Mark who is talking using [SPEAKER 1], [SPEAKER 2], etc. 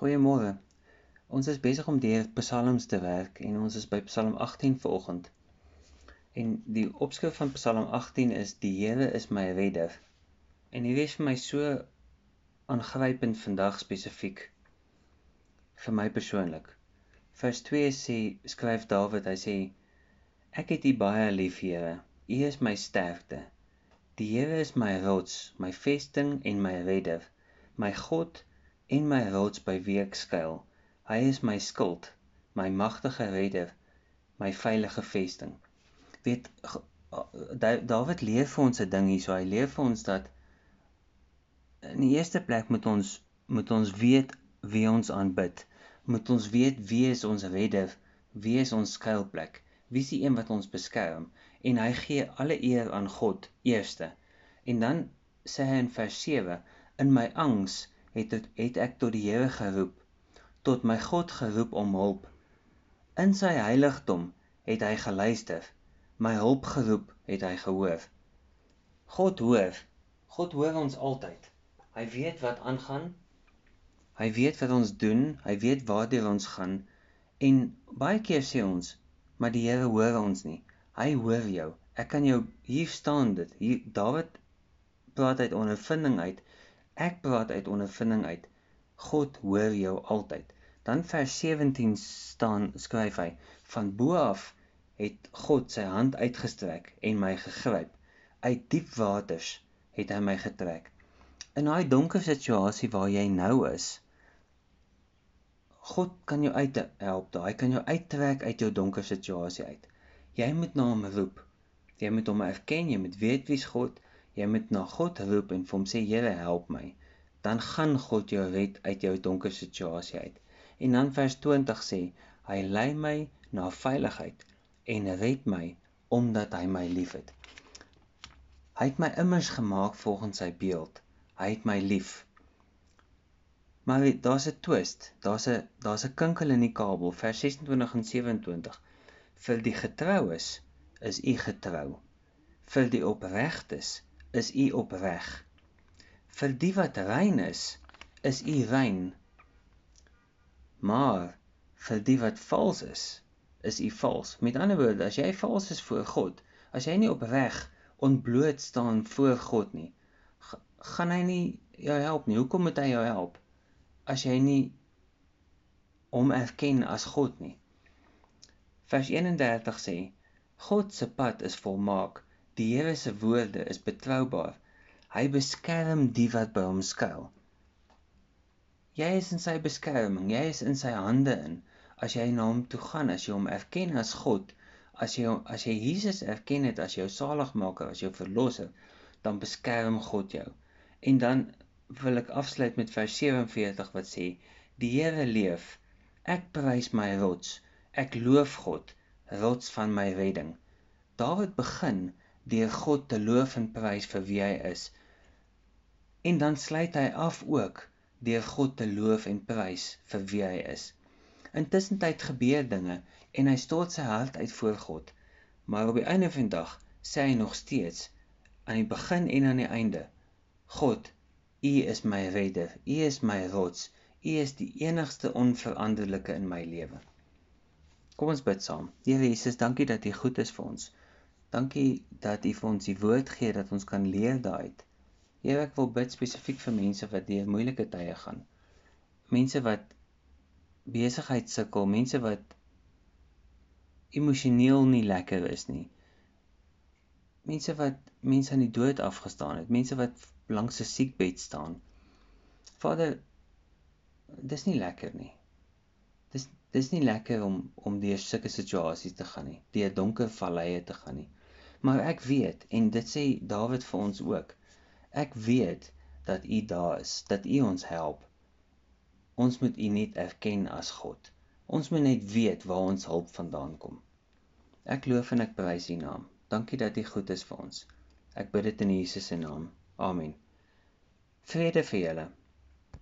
[SPEAKER 1] Goeiemôre. Ons is besig om deur Psalms te werk en ons is by Psalm 18 vanoggend. En die opskrif van Psalm 18 is die Here is my redder. En hierdie is vir my so aangrypend vandag spesifiek vir my persoonlik. Vers 2 sê skryf Dawid, hy sê ek het U baie lief, Here. U is my sterkte. Die Here is my rots, my vesting en my redder, my God en my rots by wie ek skuil. Hy is my skild, my magtige redder, my veilige vesting. Weet Dawid leer vir ons 'n ding hierso. Hy leer vir ons dat in die eerste plek moet ons moet ons weet wie ons aanbid. Moet ons weet wie is ons redder? Wie is ons skuilplek? Wie is die een wat ons beskerm? En hy gee alle eer aan God eerste. En dan sê hy in vers 7: In my angs het het, het ek tot die Here geroep, tot my God geroep om hulp. In sy heiligdom het hy geluister, my hulp geroep het hy gehoor. God hoor, God hoor ons altyd. Hy weet wat aangaan. Hy weet wat ons doen, hy weet waartoe ons gaan en baie keer sê ons, maar die Here hoor ons nie. Hy hoor jou. Ek kan jou hier staan dit. Hier Dawid praat uit ondervinding uit Ek praat uit ondervinding uit. God hoor jou altyd. Dan vers 17 staan skryf hy: Van bo af het God sy hand uitgestrek en my gegryp. Uit diep waters het hy my getrek. In daai donker situasie waar jy nou is, God kan jou uithelp. Hy kan jou uittrek uit jou donker situasie uit. Jy moet na hom roep. Jy moet hom erken, jy moet weet wie's God Jy moet na God roep en vir hom sê Here help my. Dan gaan God jou red uit jou donker situasie uit. En dan vers 20 sê hy lei my na veiligheid en red my omdat hy my liefhet. Hy het my immers gemaak volgens sy beeld. Hy het my lief. Maar daar's 'n twist. Daar's 'n daar's 'n kinkel in die kabel vers 26 en 27. Vir die getroues is u getrou. Vir die opregtes is u opreg. Vir die wat rein is, is u rein. Maar vir die wat vals is, is u vals. Met ander woorde, as jy vals is voor God, as jy nie opreg ontbloot staan voor God nie, gaan hy nie jou help nie. Hoekom moet hy jou help as jy nie hom erken as God nie? Vers 31 sê: God se pad is volmaak Die Here se woorde is betroubaar. Hy beskerm die wat by hom skuil. Jy is in sy beskerming. Jy is in sy hande in. As jy na hom toe gaan, as jy hom erken as God, as jy as jy Jesus erken het as jou saligmaker, as jou verlosser, dan beskerm God jou. En dan wil ek afsluit met vers 47 wat sê: Die Here leef. Ek prys my rots. Ek loof God, rots van my redding. Dawid begin deur God te loof en prys vir wie hy is. En dan sluit hy af ook deur God te loof en prys vir wie hy is. Intussen tyd gebeur dinge en hy stort sy hart uit voor God. Maar op die einde van die dag sê hy nog steeds aan die begin en aan die einde: God, U is my redder, U is my rots, U is die enigste onveranderlike in my lewe. Kom ons bid saam. Here Jesus, dankie dat U goed is vir ons. Dankie dat U vir ons die woord gee dat ons kan leer daaruit. Here, ek wil bid spesifiek vir mense wat deur moeilike tye gaan. Mense wat besigheid sukkel, mense wat emosioneel nie lekker is nie. Mense wat mense aan die dood afgestaan het, mense wat langs 'n siekbed staan. Vader, dis nie lekker nie. Dis dis nie lekker om om deur sulke situasies te gaan nie, deur donker valleie te gaan nie. Maar ek weet en dit sê Dawid vir ons ook. Ek weet dat U daar is, dat U ons help. Ons moet U net erken as God. Ons moet net weet waar ons hulp vandaan kom. Ek loof en ek prys U naam. Dankie dat U goed is vir ons. Ek bid dit in Jesus se naam. Amen. Vrede vir julle.